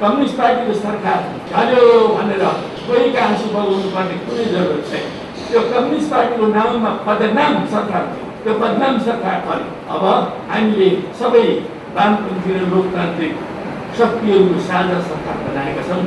Communist पार्टीको सरकार झऱ्यो भनेर कोही आँसु बगाउनु पर्ने कुनै जरुरत छैन। त्यो कम्युनिस्ट पार्टीको नाममा बदनाम सरकार थियो। त्यो बदनाम सरकार पर्यो अब हामीले सबै वामपन्थी र लोकतान्त्रिक शक्तिहरू साझा सरकार बनाएका छौँ।